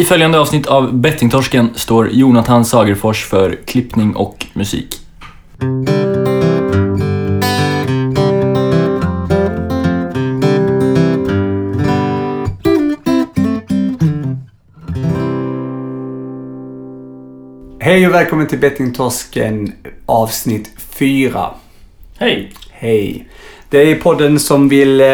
I följande avsnitt av Bettingtorsken står Jonathan Sagerfors för klippning och musik. Hej och välkommen till Bettingtorsken avsnitt 4. Hej! Hej. Det är podden som vill eh,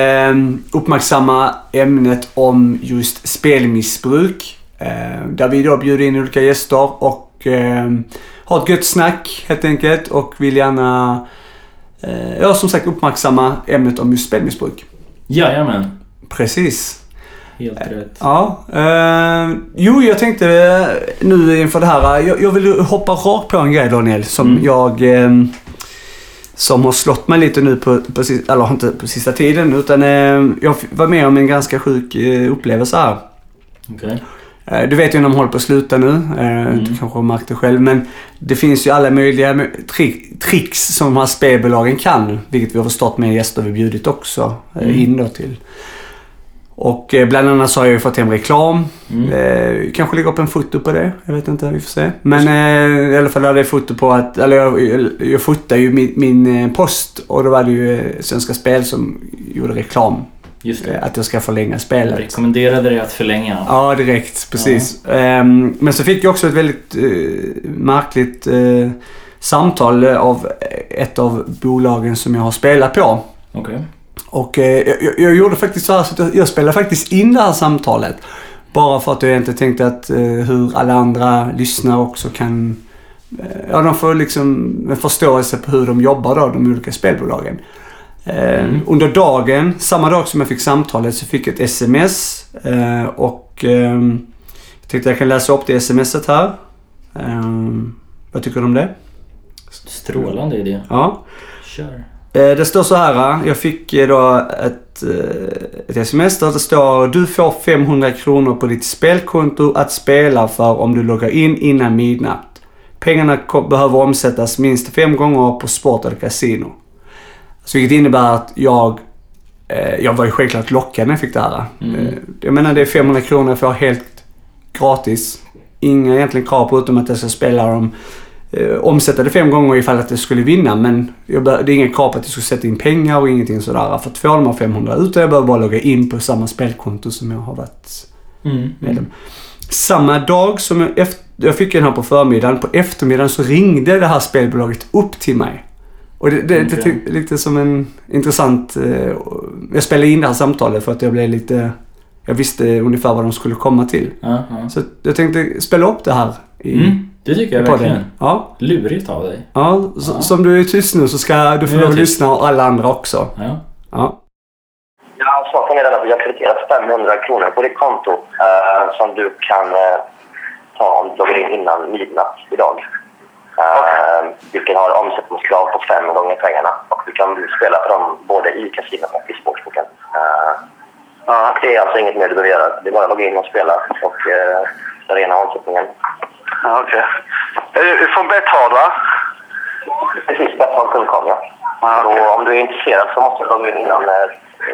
uppmärksamma ämnet om just spelmissbruk. Eh, där vi då bjuder in olika gäster och eh, har ett gött snack helt enkelt och vill gärna, eh, ja som sagt uppmärksamma ämnet om just spelmissbruk. Jajamän, Precis. helt rätt. Ja, eh, jo jag tänkte nu inför det här. Jag, jag vill hoppa rakt på en grej Daniel som Mm. jag eh, som har slått mig lite nu på, på eller inte på sista tiden utan eh, jag var med om en ganska sjuk upplevelse här. Okej. Eh, Du vet ju när de håller på att sluta nu. Eh, Du kanske har märkt det själv. Men det finns ju alla möjliga mö- tri- tricks som de här spelbolagen kan. Vilket vi har förstått med gäster vi bjudit också eh, Mm. in då till. Och bland annat så har jag ju fått hem reklam. Mm. Eh, kanske lägga upp en foto på det. Jag vet inte, vi får se. Men eh, i alla fall hade jag foto på att, eller jag, jag, jag fotade ju min, min post och då var det ju Svenska Spel som gjorde reklam. Just Eh, det. att jag ska förlänga spelet. Jag rekommenderade dig att förlänga. Ja, direkt. Precis. Ehm, men så fick jag också ett väldigt eh, märkligt eh, samtal av ett av bolagen som jag har spelat på. Okej. Och eh, jag, jag gjorde faktiskt så här så att jag, jag spelade faktiskt in det här samtalet. Bara för att jag inte tänkte att eh, hur alla andra lyssnare också kan... Eh, ja, de får liksom en förståelse på hur de jobbar då, de olika spelbolagen. Mm. Under dagen, samma dag som jag fick samtalet, så fick jag ett sms. Eh, och ehm, jag tänkte jag kan läsa upp det smset här. Ehm, vad tycker du om det? Strålande idé. Ja. Kör. Eh, Det står så här. Jag fick då ett, ett sms där det står Du får 500 kronor på ditt spelkonto att spela för om du loggar in innan midnatt. Pengarna behöver omsättas minst fem gånger på sport eller kasino. Så vilket innebär att jag eh, jag var ju självklart lockad när jag fick det här. Mm. Eh, Jag menar det är 500 kronor jag får helt gratis. Inga egentligen krav på utom att jag ska spela dem eh, omsätta det fem gånger ifall att jag skulle vinna. Men jag bör, det är inga krav på att jag ska sätta in pengar och ingenting sådär för att få de här 500. Utan jag behöver bara logga in på samma spelkonto som jag har varit Mm. medlem. Samma dag som jag, efter, jag fick den här på förmiddagen, på eftermiddagen så ringde det här spelbolaget upp till mig. Och det, det, det, Okej. det är lite som en intressant... Eh, jag spelade in det här samtalet för att jag blev lite... Jag visste ungefär vad de skulle komma till. Ja, ja. Så jag tänkte spela upp det här i, Mm. Det tycker jag verkligen. Ja, Lurigt av dig. ja, så, Ja. Som du är tyst nu så ska du få lov att lyssna och alla andra också. Ja. Ja. Ja, saken är den att vi har krediterat 500 kronor på ditt konto eh, som du kan eh, ta om du loggar in innan midnatt idag. Uh, vilket har omsättningskrav på fem gånger pengarna. Och du kan spela för dem både i kasinot och i sportsboken. Eh, Det är alltså inget mer du behöver göra. Det är bara att logga in och spela och uh, rena omsättningen. Ja, Okej. Är du från Betthard, va? Precis, Betthard.com ja. Ja, Så okej. om du är intresserad så måste du logga in innan uh,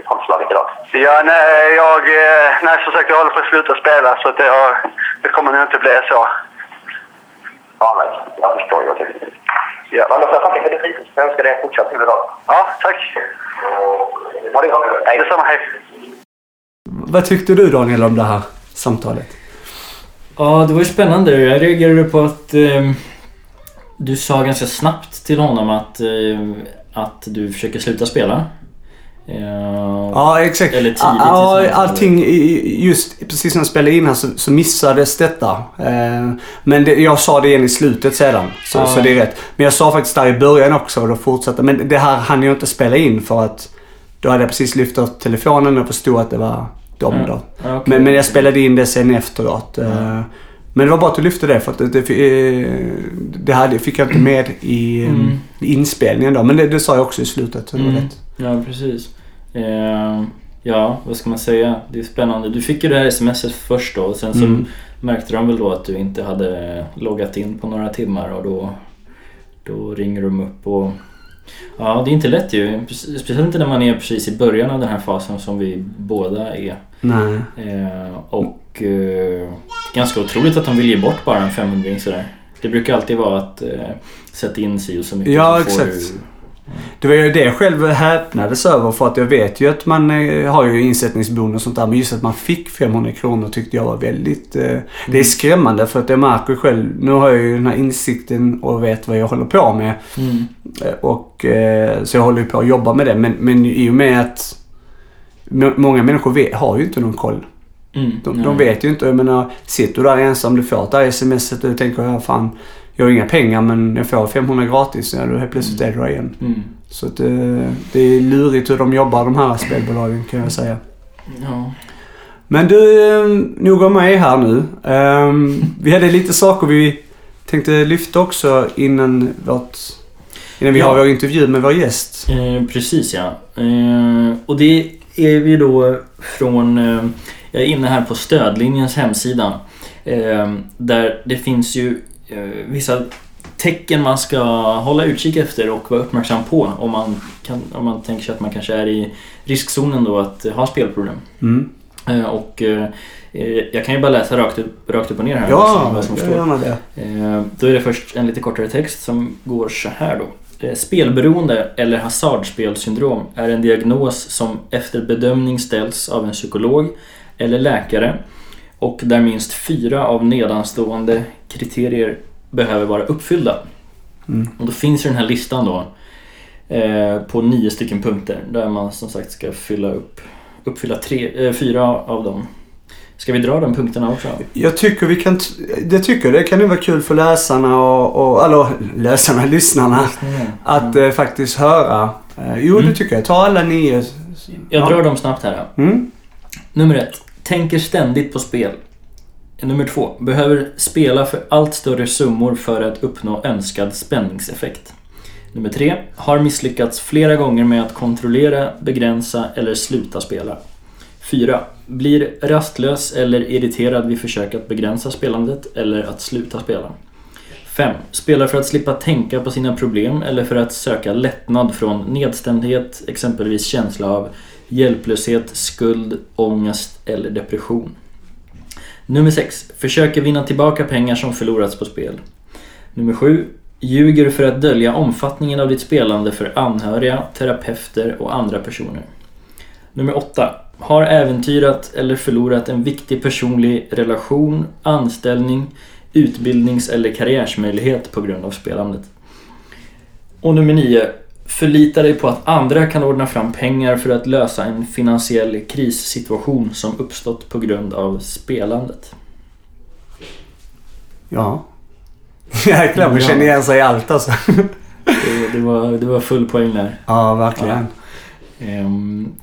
tolvslaget idag. Ja, nej, jag, eh, nej, som sagt, jag håller på att sluta spela så att det, har, det kommer nog inte bli så. Ja, jag förstår. Jag tycker. Ja, Men jag tacka för ditt tid. Jag önskar dig en fortsatt trevlig dag. ja tack. Ha det gott. Hej. Detsamma, hej. Vad tyckte du Daniel om det här samtalet? Ja, det var ju spännande. Jag reagerade på att eh, du sa ganska snabbt till honom att, eh, att du försöker sluta spela. Eh, Ja, exakt. Eller tidigt ja, allting, just precis när jag spelade in här så, så missades detta. Eh, men det, jag sa det igen i slutet sedan. Så, Ja. så det är rätt. Men jag sa faktiskt där i början också och då fortsatte. Men det här hann jag inte spela in för att då hade jag precis lyft upp telefonen och förstod att det var dem Ja. då. Ja, okej. Men, men jag spelade in det sen efteråt. Men det var bra att du lyfte det för att det, det, eh, hade, fick jag inte med i, Mm. inspelningen då. Men det, det sa jag också i slutet. Så det var Mm. rätt. Ja, precis. Eh, ja, vad ska man säga? Det är spännande. Du fick ju det här smset först då och sen så Mm. märkte de väl då att du inte hade loggat in på några timmar och då, då ringer de upp och Ja, det är inte lätt ju. Speciellt inte när man är precis i början av den här fasen som vi båda är. Nej. Eh, och eh, ganska otroligt att de vill ge bort bara en 500 sådär. Det brukar alltid vara att eh, sätta in si och så mycket. Ja, exakt. Det var ju det jag själv häpnades över för att jag vet ju att man har ju insättningsbonus och sånt där. Men just att man fick 500 kronor tyckte jag var väldigt... Eh, Det är skrämmande för att jag märker själv. Nu har jag ju den här insikten och vet vad jag håller på med. Mm. Och, eh, så jag håller ju på att jobba med det. Men, men i och med att många människor vet, har ju inte någon koll. Mm. De, de vet ju inte. Jag menar, sitter du där ensam, du får ett smset och du tänker ja, fan, jag har inga pengar men jag får 500 gratis. Ja, då helt plötsligt är du där igen. Mm. Så att, eh, det är lurigt hur de jobbar de här spelbolagen kan jag säga. Ja. Men du, eh, nog om mig här nu. Ehm, vi hade lite saker vi tänkte lyfta också innan vårt... Innan vi Ja. har vår intervju med vår gäst. Eh, precis ja. Eh, och det är vi då från... Eh, jag är inne här på stödlinjens hemsida. Eh, där det finns ju eh, vissa tecken man ska hålla utkik efter och vara uppmärksam på om man, kan, om man tänker sig att man kanske är i riskzonen då att ha spelproblem. Mm. Och jag kan ju bara läsa rakt upp, rakt upp och ner här. Ja, vad som står. Då är det först en lite kortare text som går så här då. Eh, Spelberoende eller hasardspelsyndrom är en diagnos som efter bedömning ställs av en psykolog eller läkare och där minst fyra av nedanstående kriterier behöver vara uppfyllda. Mm. Och då finns ju den här listan då eh, på nio stycken punkter där man som sagt ska fylla upp, uppfylla tre, eh, fyra av dem. Ska vi dra de punkterna också? Jag tycker vi kan... t- Jag tycker det kan ju vara kul för läsarna och... och eller läsarna, lyssnarna. Att eh, faktiskt höra. Eh, jo, det Mm. tycker jag. Ta alla nio. Jag Ja. drar dem snabbt här. Mm. Nummer ett. Tänker ständigt på spel. Nummer två. Behöver spela för allt större summor för att uppnå önskad spänningseffekt. Nummer tre. Har misslyckats flera gånger med att kontrollera, begränsa eller sluta spela. Fyra. Blir rastlös eller irriterad vid försök att begränsa spelandet eller att sluta spela. 5. Spelar för att slippa tänka på sina problem eller för att söka lättnad från nedstämdhet, exempelvis känsla av hjälplöshet, skuld, ångest eller depression. Nummer 6. Försöker vinna tillbaka pengar som förlorats på spel. Nummer 7. Ljuger för att dölja omfattningen av ditt spelande för anhöriga, terapeuter och andra personer. Nummer 8. Har äventyrat eller förlorat en viktig personlig relation, anställning, utbildnings eller karriärsmöjlighet på grund av spelandet. Och nummer 9. Förlita dig på att andra kan ordna fram pengar för att lösa en finansiell krissituation som uppstått på grund av spelandet. Ja. Jäklar, man Ja. känner igen sig i allt alltså. Det, det, var, det var full poäng där. Ja, verkligen. Ehm,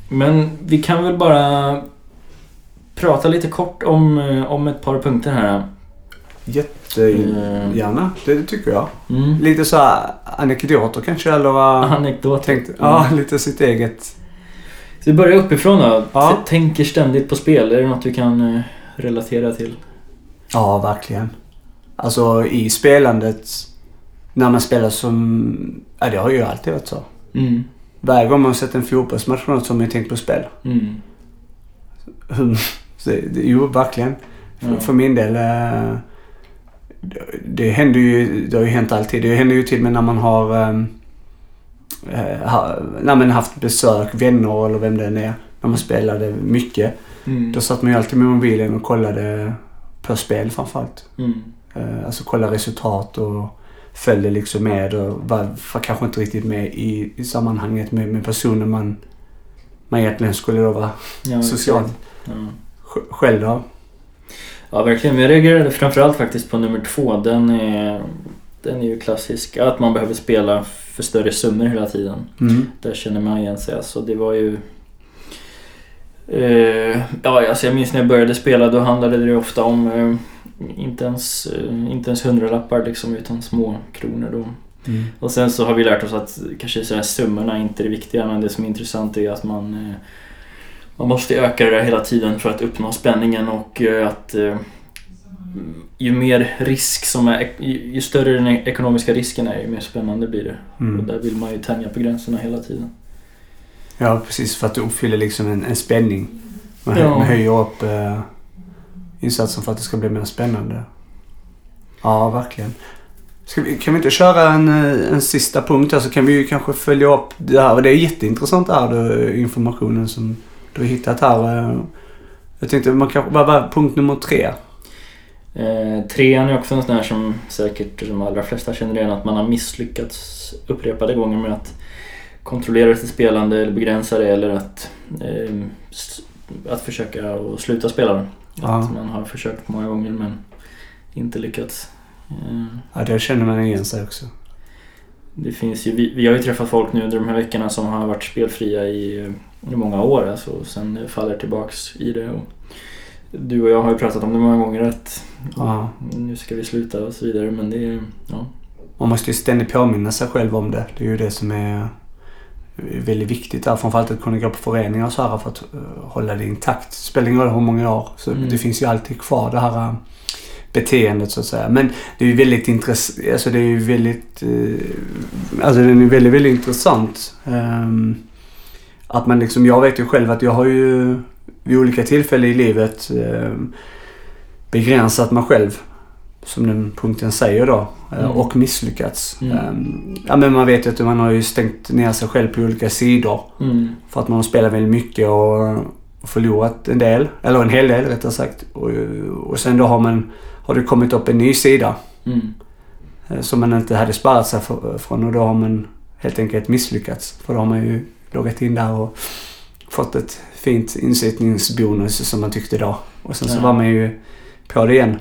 Men vi kan väl bara prata lite kort om, eh, om ett par punkter här. Jättegärna. Det tycker jag. Mm. Lite så här anekdoter kanske eller vad? Anekdot. Tänkte, ja, lite sitt eget. Så vi börjar uppifrån då. Ja. Tänker ständigt på spel. Är det något du kan eh, relatera till? Ja, verkligen. Alltså i spelandet. När man spelar som... Ja, det har ju alltid varit så. Mm. Varje gång man sett en fotbollsmatch eller något så har man ju tänkt på spel. Mm. Så det, jo, verkligen. För, Ja. för min del. Eh, det, det händer ju, det har ju hänt alltid. Det händer ju till och med när man har ehm, eh, ha, när man haft besök, vänner eller vem det än är. När man spelade mycket. Mm. Då satt man ju alltid med mobilen och kollade på spel framförallt. Mm. Eh, alltså kolla resultat och följde liksom med och var, var kanske inte riktigt med i, i sammanhanget med, med personen man, man egentligen skulle då vara Ja, social. Ja. Sj- Själv då. Ja, verkligen. Jag reagerade framförallt faktiskt på nummer två. Den är, den är ju klassisk. Att man behöver spela för större summor hela tiden. Mm. Där känner man igen sig. Alltså, det var ju... Eh, ja, alltså jag minns när jag började spela då handlade det ofta om eh, inte, ens, eh, inte ens hundralappar liksom, utan små kronor då. Mm. Och sen så har vi lärt oss att kanske så här, summorna inte är det viktiga men det som är intressant är att man eh, man måste öka det där hela tiden för att uppnå spänningen och eh, att ju mer risk som är, ju, större den ekonomiska risken är ju mer spännande blir det. Och Mm. där vill man ju tänja på gränserna hela tiden. Ja, precis. För att det uppfyller liksom en, en spänning. Man, Ja. man höjer upp... Eh, insatsen för att det ska bli mer spännande. Ja, verkligen. Ska vi, kan vi inte köra en, eh, en sista punkt här så kan vi ju kanske följa upp det här. Det är jätteintressant det här då, informationen som du har hittat här. Eh, jag tänkte, man kan, vad var punkt nummer tre? Eh, trean är också en sån här som säkert de allra flesta känner igen att man har misslyckats upprepade gånger med att kontrollera sitt spelande eller begränsa det eller att, eh, att försöka sluta spela det. Ja. Att man har försökt många gånger men inte lyckats. Eh, Ja, det känner man igen sig också. Det finns ju, vi, vi har ju träffat folk nu under de här veckorna som har varit spelfria i, i många år alltså, och sen faller tillbaks i det. Och du och jag har ju pratat om det många gånger att Ja. nu ska vi sluta och så vidare men det är, ja. Man måste ju ständigt påminna sig själv om det. Det är ju det som är väldigt viktigt där. Framförallt att kunna gå på föreningar och så här för att eh, hålla det intakt. Spelar ingen roll hur många år. Så Mm. det finns ju alltid kvar det här eh, beteendet så att säga. Men det är ju väldigt intressant. Alltså det är ju väldigt... eh, Alltså den är väldigt, väldigt intressant. Ehm, Att man liksom, jag vet ju själv att jag har ju vid olika tillfällen i livet ehm, begränsat mig själv. Som den punkten säger då. eh, Mm. Och misslyckats. Mm. Ehm, Ja men man vet ju att man har ju stängt ner sig själv på olika sidor. Mm. För att man har spelat väldigt mycket och förlorat en del. Eller en hel del rättare sagt. Och, och sen då har man har det kommit upp en ny sida. Mm. eh, Som man inte hade sparat sig från och då har man helt enkelt misslyckats. För då har man ju loggat in där och fått ett fint insättningsbonus som man tyckte då. Och sen så var man ju på det igen.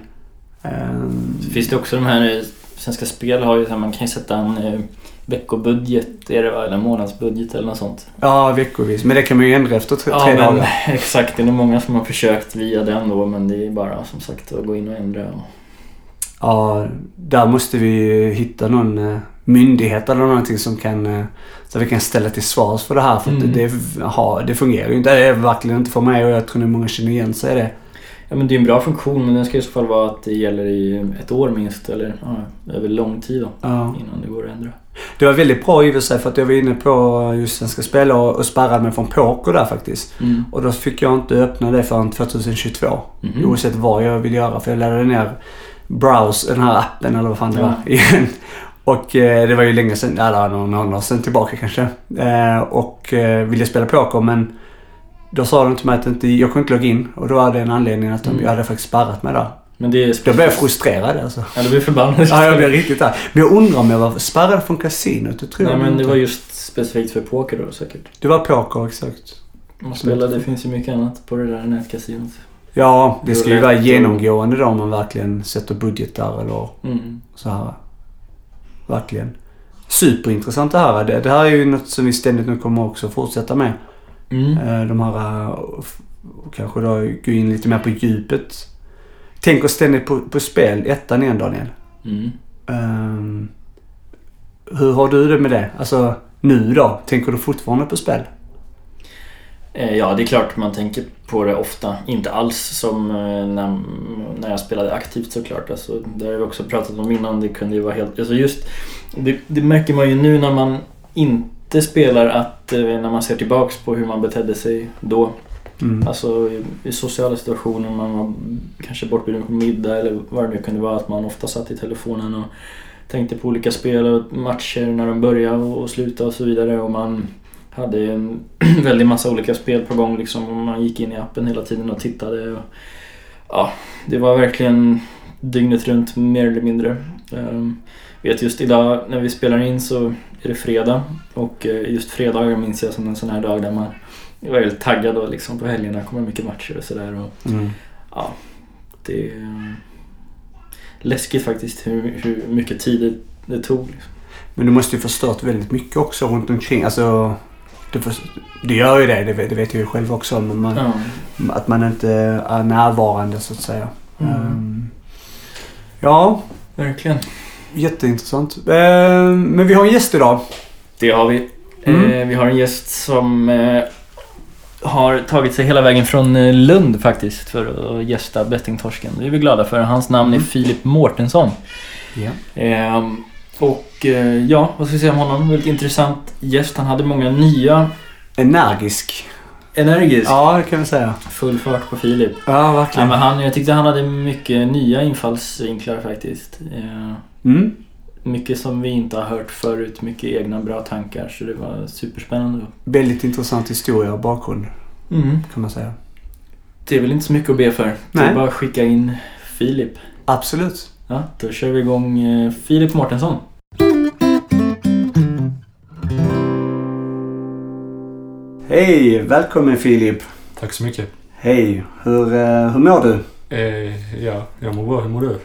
Ehm, finns det också de här, eh, Svenska Spel har ju så här, man kan ju sätta en eh, veckobudget är det va? eller månadsbudget eller något sånt. Ja, veckovis. Men det kan man ju ändra efter tre, Ja tre men dagar. exakt, det är nog många som har försökt via den då men det är bara som sagt att gå in och ändra. Och... Ja, där måste vi hitta någon eh, myndighet eller någonting som kan så vi kan ställa till svars för det här. För Mm. det, det, ja, det fungerar ju inte. Det är verkligen inte för mig och jag tror att många känner igen sig i det. Ja men det är en bra funktion men den ska i så fall vara att det gäller i ett år minst eller ja, över lång tid då Ja. innan det går att ändra. Det var väldigt bra i och för sig för att jag var inne på just Svenska Spel och, och spärrade mig från poker där faktiskt. Mm. Och då fick jag inte öppna det förrän 2022. Mhm. Oavsett vad jag vill göra. För jag laddade ner Browse, den här appen eller vad fan det Ja. var igen. Och eh, det var ju länge sedan, eller någon månad sedan tillbaka kanske. Eh, och eh, ville spela poker men då sa de till mig att inte, jag kunde inte logga in. Och då var det en anledning att de, Mm. jag hade faktiskt spärrat mig där. Men det är Då blev jag frustrerad alltså. Ja du blir förbannad. Ja, jag blev riktigt där. Men jag undrar om jag var spärrad från kasinot. Det tror Nej jag men det inte. var just specifikt för poker då säkert. Det var poker, exakt. Man spelar, det finns ju mycket annat på det där nätkasinot. Ja, det ska ju vara genomgående då om man verkligen sätter budgetar eller Mm. så här. Verkligen. Superintressant det här. Det, det här är ju något som vi ständigt nu kommer också fortsätta med. Mm. Eh, De här, eh, kanske då gå in lite mer på djupet. Tänker ständigt på, på spel, ettan igen Daniel. Mm. Ehm, hur har du det med det? Alltså nu då? Tänker du fortfarande på spel? Eh, Ja, det är klart man tänker på det ofta. Inte alls som när, när jag spelade aktivt såklart. Alltså, det har vi också pratat om innan. Det kunde ju vara helt... Alltså just, det, det märker man ju nu när man inte spelar att eh, när man ser tillbaks på hur man betedde sig då. Mm. Alltså i, i sociala situationer, man var kanske bortbjuden på middag eller vad det nu kunde vara. Att man ofta satt i telefonen och tänkte på olika spel och matcher när de började och slutade och så vidare. Och man hade en väldig massa olika spel på gång liksom. Och man gick in i appen hela tiden och tittade. Och, ja, det var verkligen dygnet runt mer eller mindre. Um, vet just idag när vi spelar in så är det fredag. Och eh, just fredagar minns jag som en sån här dag där man var väldigt taggad och liksom på helgerna kommer mycket matcher och sådär. Och Mm. Ja, det är eh, läskigt faktiskt hur, hur mycket tid det, det tog. Liksom. Men du måste ju förstört väldigt mycket också runt omkring. Alltså, det, för, det gör ju det, det vet, det vet jag ju själv också. Men man, Ja. Att man inte är närvarande så att säga. Mm. Ehm, ja, Verkligen. Jätteintressant. Ehm, men vi har en gäst idag. Det har vi. Mm. Eh, vi har en gäst som eh, har tagit sig hela vägen från eh, Lund faktiskt för att gästa Bettingtorsken. Det är vi glada för. Hans namn är Mm. Filip Mårtensson. Ehm, och eh, ja, vad ska vi säga om honom? Väldigt intressant gäst. Han hade många nya Energisk. Energisk. Ja, det kan vi säga. Full fart på Filip. Ja, Ja, verkligen. men han, jag tyckte han hade mycket nya infallsvinklar faktiskt. Eh, Mm. mycket som vi inte har hört förut, mycket egna bra tankar. Så det var superspännande. Väldigt intressant historia och bakgrund, Mm. kan man säga. Det är väl inte så mycket att be för. Det är bara att skicka in Filip. Absolut. Ja, då kör vi igång eh, Filip Mårtensson. Hej, välkommen Filip. Tack så mycket. Hej, hur, eh, hur mår du? Eh, ja, jag mår bra. Hur mår du?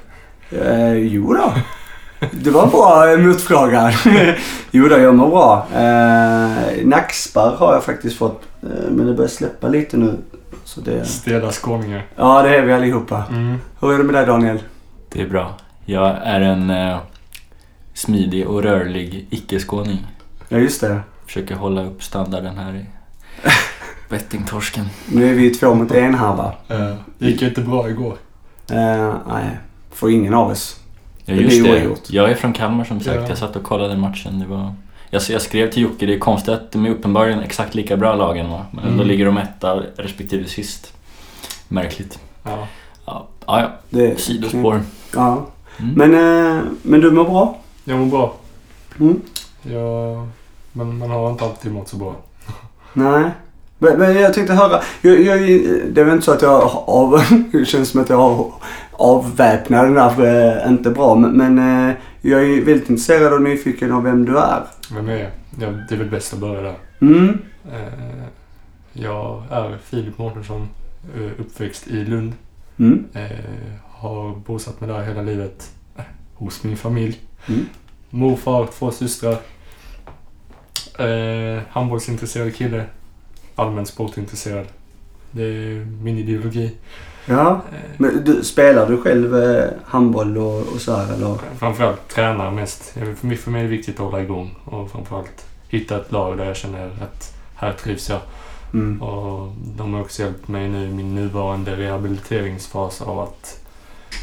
Eh, jo då. Det var en bra eh, motfråga. jo då, jag mår bra. Eh, nackspärr har jag faktiskt fått. Eh, men det börjar släppa lite nu. Så det... Stela skåningar. Ja, det är vi allihopa. Mm. Hur är det med dig Daniel? Det är bra. Jag är en eh, smidig och rörlig icke-skåning. Ja, just det. Försöker hålla upp standarden här i bettingtorsken. Nu är vi två mot en här va? Det gick ju inte bra igår. Eh, nej, för ingen av oss. Ja, Det just blir det. oavgjort. Jag är från Kalmar som sagt. Ja. Jag satt och kollade matchen. Det var... jag, jag skrev till Jocke, det är konstigt att de är uppenbarligen exakt lika bra lagen va? Men ändå Mm. ligger de etta respektive sist. Märkligt. Ja. Ja, ja, ja. Det, sidospår. Ja. Mm. Men, eh, men du mår bra? Jag mår bra. Mm. Jag, men man har inte alltid mått så bra. Nej. Men, men jag tänkte höra. Jag, jag, det är väl inte så att jag av, det känns som att jag har avväpnat den där eh, inte bra. Men, men eh, jag är väldigt intresserad och nyfiken av vem du är. Vem är jag? Ja, det är väl bäst att börja där. Mm. Eh, jag är Filip Mårtensson. Uppväxt i Lund. Mm. Har bosatt mig där hela livet. Hos min familj. Mm. Morfar, två systrar. Eh, handbollsintresserad kille. Allmänt sportintresserad. Det är min ideologi. Ja. Eh, Men du, spelar du själv eh, handboll och, och så här eller? Framförallt tränar mest. För mig, för mig är det viktigt att hålla igång och framförallt hitta ett lag där jag känner att här trivs jag. Mm. Och de har också hjälpt mig nu i min nuvarande rehabiliteringsfas av att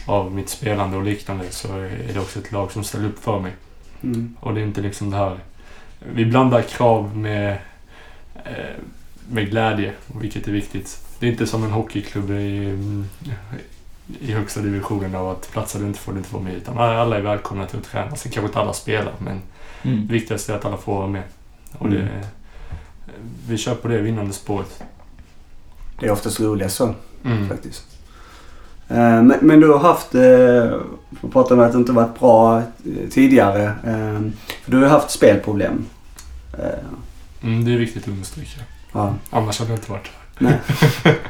av mitt spelande och liknande så är det också ett lag som ställer upp för mig. Mm. Och det är inte liksom det här... Vi blandar krav med, eh, med glädje, vilket är viktigt. Det är inte som en hockeyklubb i, i högsta divisionen av att platsar du inte får du inte vara med. Utan alla är välkomna till att träna. Sen kanske inte alla spelar, men Mm. det viktigaste är att alla får vara med. Och det, vi kör på det vinnande spåret. Det är oftast roligast så Mm. faktiskt. Eh, Men, men du har haft, eh, vi pratade om att det inte varit bra eh, tidigare. eh, För du har haft spelproblem. Eh, Mm, det är viktigt att understryka. Ja. Annars hade jag inte varit här. Nej.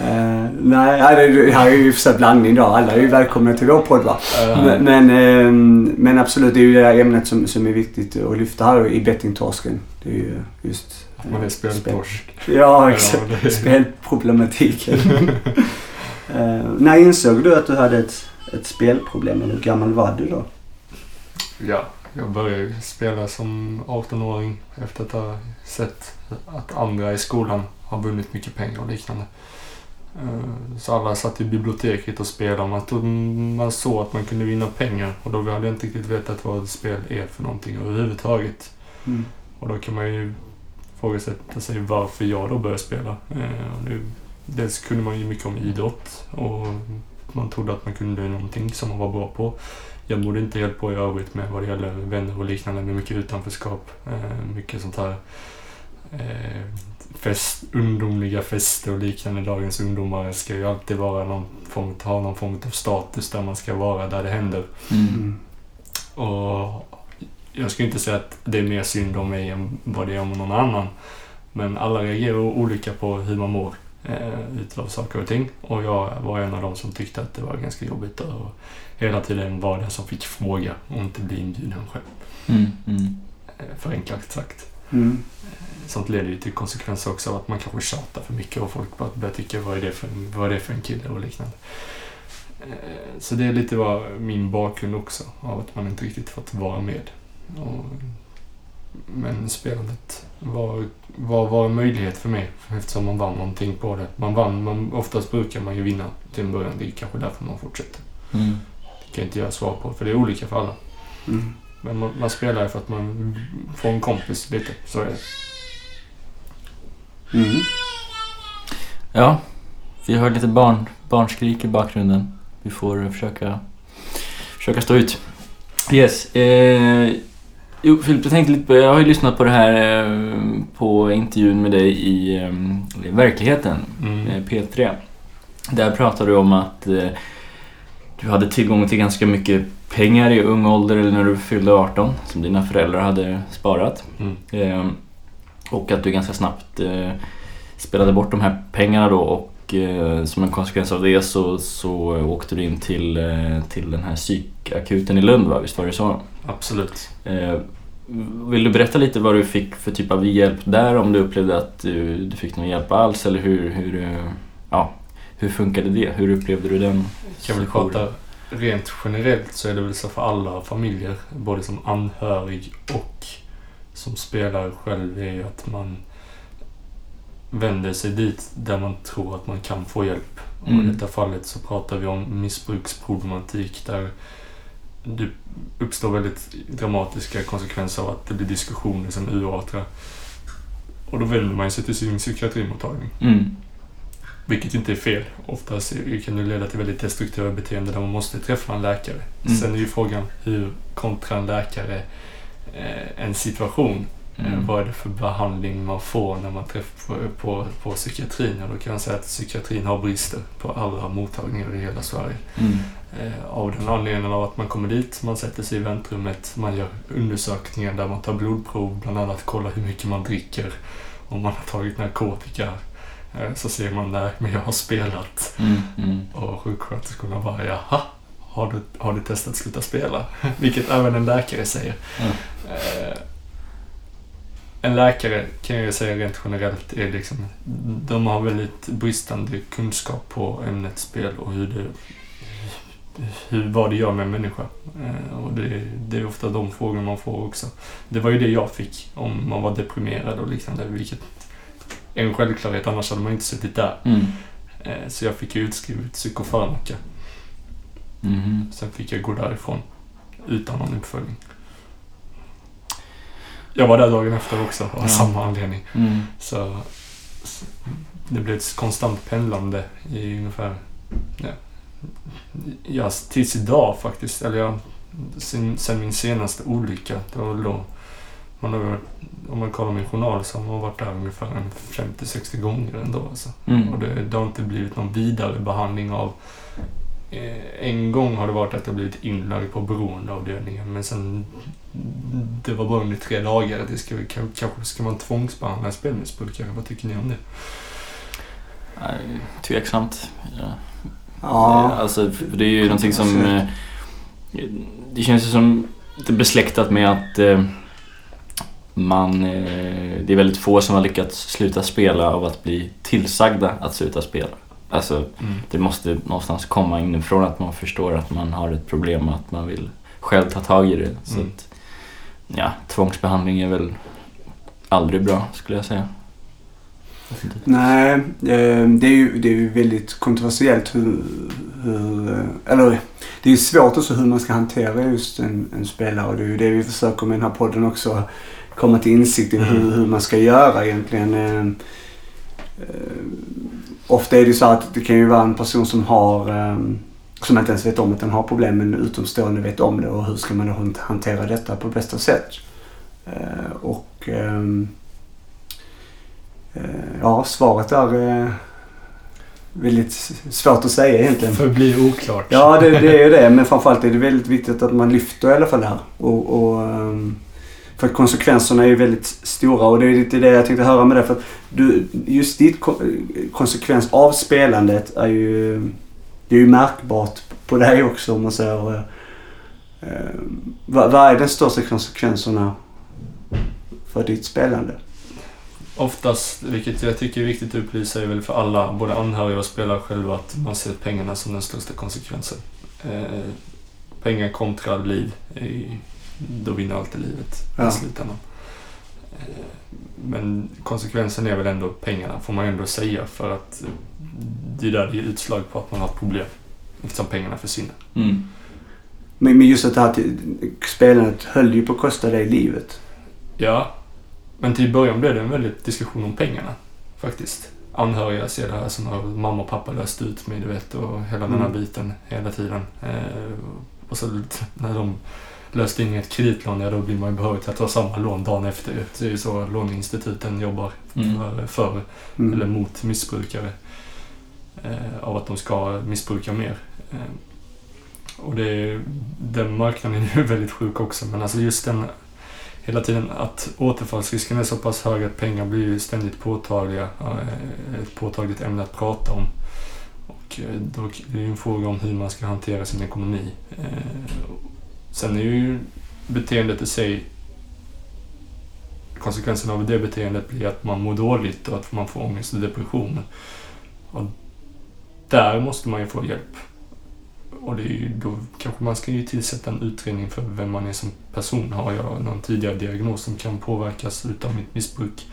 Eh, nej, det här är ju för sig blandning då. Alla är ju välkomna till vår podd va. Eh, Men, men, eh, men absolut, det är ju det här ämnet som, som är viktigt att lyfta här i bettingtorsken. Det är ju just... Att man är speltorsk. Ja, exakt. Ja, det- Spelproblematiken. uh, när insåg du att du hade ett, ett spelproblem? Eller hur gammal var du då? Ja, jag började spela som 18-åring efter att ha sett att andra i skolan har vunnit mycket pengar och liknande. Eh, Så alla satt i biblioteket och spelade. Man, tog, man såg att man kunde vinna pengar och då hade jag inte riktigt vetat vad ett spel är för någonting överhuvudtaget. Mm. Och då kan man ju ifrågasätta sig varför jag då började spela. Eh, och det, dels kunde man ju mycket om idrott och man trodde att man kunde någonting som man var bra på. Jag borde inte helt på i övrigt med vad det gäller vänner och liknande med mycket utanförskap. Eh, mycket sånt här eh, fest, ungdomliga fester och liknande. Dagens ungdomar ska ju alltid vara någon form, ha någon form av status där man ska vara där det händer. Mm. Mm. Och jag ska inte säga att det är mer synd om mig än vad det är om någon annan. Men alla reagerar olika på hur man mår eh, utav saker och ting. Och jag var en av dem som tyckte att det var ganska jobbigt och hela tiden var den som fick fråga och inte bli inbjuden själv. Mm. Mm. Eh, förenklat sagt. Mm. Sånt leder ju till konsekvenser också av att man kanske tjatar för mycket och folk bara börjar tycka vad är det för, vad är det för en kille och liknande. Eh, Så det är lite vad min bakgrund också, av att man inte riktigt fått vara med. Och, men spelandet var, var, var en möjlighet för mig eftersom man vann någonting på det. Man vann, man, oftast brukar man ju vinna till en början. Det är kanske därför man fortsätter. Mm. Det kan jag inte göra svar på för det är olika för alla. Mm. Men man, man spelar för att man får en kompis lite, så är det. Mm. Ja, vi hör lite barn, barnskrik i bakgrunden. Vi får försöka, försöka stå ut. Yes. Eh, jo, Filip, jag tänkte lite på, jag har ju lyssnat på det här eh, på intervjun med dig i eh, verkligheten, Mm. eh, P3. Där pratade du om att du hade tillgång till ganska mycket pengar i ung ålder eller när du fyllde 18 som dina föräldrar hade sparat. Mm. Eh, och att du ganska snabbt eh, spelade bort de här pengarna då och eh, som en konsekvens av det så, så åkte du in till, till den här psykakuten i Lund va? Visst var det så? Absolut. Eh, vill du berätta lite vad du fick för typ av hjälp där? Om du upplevde att du, du fick någon hjälp alls eller hur, hur, eh, ja, hur funkade det? Hur upplevde du den Kan väl situationen? prata rent generellt så är det väl så för alla familjer, både som anhörig och som spelare själv, är ju att man vänder sig dit där man tror att man kan få hjälp. Och Mm. I detta fallet så pratar vi om missbruksproblematik där det uppstår väldigt dramatiska konsekvenser av att det blir diskussioner som urartar. Och då vänder man sig till sin psykiatrimottagning. Mm. Vilket inte är fel. Oftast kan det leda till väldigt destruktiva beteenden där man måste träffa en läkare. Mm. Sen är ju frågan hur kontra en läkare eh, en situation. Eh, Mm. vad är det för behandling man får när man träffar på, på, på psykiatrin? Och då kan jag säga att psykiatrin har brister på alla mottagningar i hela Sverige. Mm. Eh, av den anledningen av att man kommer dit, man sätter sig i väntrummet, man gör undersökningar där man tar blodprov, bland annat kollar hur mycket man dricker, om man har tagit narkotika. Eh, så ser man nej, men jag har spelat. Mm. Mm. Och sjuksköterskorna bara jaha, har du, har du testat sluta spela? Vilket även en läkare säger. Mm. En läkare kan jag säga rent generellt är liksom, de har väldigt bristande kunskap på ämnet spel och hur det, hur, vad det gör med en människa. Eh, och det, det är ofta de frågor man får också. Det var ju det jag fick om man var deprimerad och liknande, vilket är en självklarhet, annars hade man inte suttit där. Mm. Eh, Så jag fick ju utskrivet psykofarmaka. Mhm. Sen fick jag gå därifrån utan någon uppföljning. Jag var där dagen efter också av Ja. samma anledning. Mm. Så, så det blev ett konstant pendlande i ungefär, ja, ja tills idag faktiskt. Eller ja, sen, sen min senaste olycka. Det var då, man har, om man kollar min journal så har man varit där ungefär en 50-60 gånger ändå. Alltså. Mm. Och det, det har inte blivit någon vidare behandling av... Eh, en gång har det varit att jag blivit inlagd på beroendeavdelningen men sen... Det var bara under tre dagar. Det ska, kan- kanske ska man tvångsbehandla en spelmissbrukare. Vad tycker ni om det? Nej, Tveksamt. Ja. Ja. Alltså, det är ju någonting som... eh, Det känns ju som lite besläktat med att eh, man... Det är väldigt få som har lyckats sluta spela av att bli tillsagda att sluta spela. Alltså, det måste någonstans komma inifrån att man förstår att man har ett problem och att man vill själv ta tag i det. Så Mm. att, ja, tvångsbehandling är väl aldrig bra skulle jag säga. Nej, eh, det är ju, det är ju väldigt kontroversiellt hur, hur... eh, Eller det är ju svårt också hur man ska hantera just en, en spelare och det är ju det vi försöker med den här podden också. Komma till insikt i Mm. hur, hur man ska göra egentligen. Ofta är det ju så att det kan ju vara en person som har... eh, Som inte ens vet om att den har problem men utomstående vet om det och hur ska man då hant- hantera detta på bästa sätt. Eh, Och... ehm, Eh, Ja, svaret är eh, väldigt svårt att säga egentligen. Förblir oklart. Ja, det, det är ju det. Men framförallt är det väldigt viktigt att man lyfter i alla fall det här. Och, och, ehm, för att konsekvenserna är ju väldigt stora och det är lite det jag tänkte höra med dig. För att du, just ditt konsekvens av spelandet är ju, det är ju märkbart på dig också om man säger. eh, eh, vad, vad är de största konsekvenserna för ditt spelande? Oftast, vilket jag tycker är viktigt att upplysa, är väl för alla, både anhöriga och spelare själva, att man ser pengarna som den största konsekvensen. Eh, pengar kontra liv, är, då vinner alltid livet Ja. i slutändan. Eh, men konsekvensen är väl ändå pengarna, får man ändå säga, för att det är där det ger utslag på att man har problem. Eftersom pengarna försvinner. Mm. Men men just att det här spelandet höll ju på att kosta dig livet. Ja, men till början blev det en väldigt diskussion om pengarna. faktiskt. Anhöriga ser det här som har mamma och pappa löst ut mig, du vet, och hela den här Mm. biten hela tiden. Eh, och så när de löste in ett kreditlån, ja då blir man ju behörig till att ta samma lån dagen efter. Det är ju så låneinstituten jobbar Mm. för, Mm. eller mot missbrukare. Eh, av att de ska missbruka mer. Eh, och det är, den marknaden är ju väldigt sjuk också. Men alltså just den hela tiden att återfallsrisken är så pass hög att pengar blir ju ständigt påtagliga. Eh, ett påtagligt ämne att prata om. Och eh, då är det ju en fråga om hur man ska hantera sin ekonomi. Eh, sen är ju beteendet i sig konsekvensen av det beteendet blir att man mår dåligt och att man får ångest och depression. Och där måste man ju få hjälp. Och det är ju, då kanske man ska ju tillsätta en utredning för vem man är som person. Har jag någon tidigare diagnos som kan påverkas utav mitt missbruk?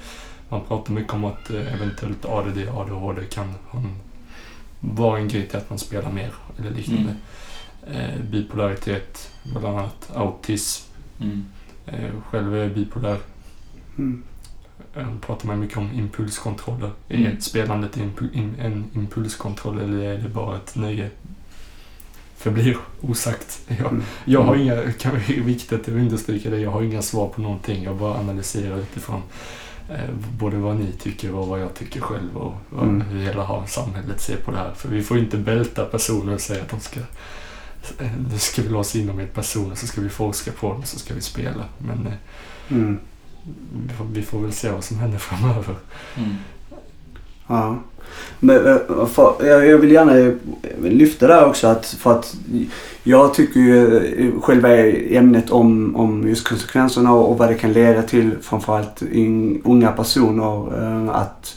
Man pratar mycket om att eh, eventuellt ADD, ADHD kan vara en grej till att man spelar mer eller liknande. Eh, bipolaritet, bland annat autism. Mm. Eh, själv är jag bipolär. Mm. Eh, pratar man mycket om impulskontroller. Mm. Är spelandet impu- in, en impulskontroll eller är det bara ett nöje? Förblir osagt. Jag, Mm. jag har inga, kan vara viktigt att understryka det, jag har inga svar på någonting. Jag bara analyserar utifrån eh, både vad ni tycker och vad jag tycker själv och vad, Mm. hur hela har- samhället ser på det här. För vi får inte bälta personer och säga att de ska nu ska vi låsa in dem i ett person och så ska vi forska på dem och så ska vi spela. Men eh, Mm. vi får, vi får väl se vad som händer framöver. Mm. Ja. Men, eh, för, jag jag vill gärna lyfta där också att för att jag tycker ju eh, själva ämnet om, om just konsekvenserna och, och vad det kan leda till framförallt in, unga personer att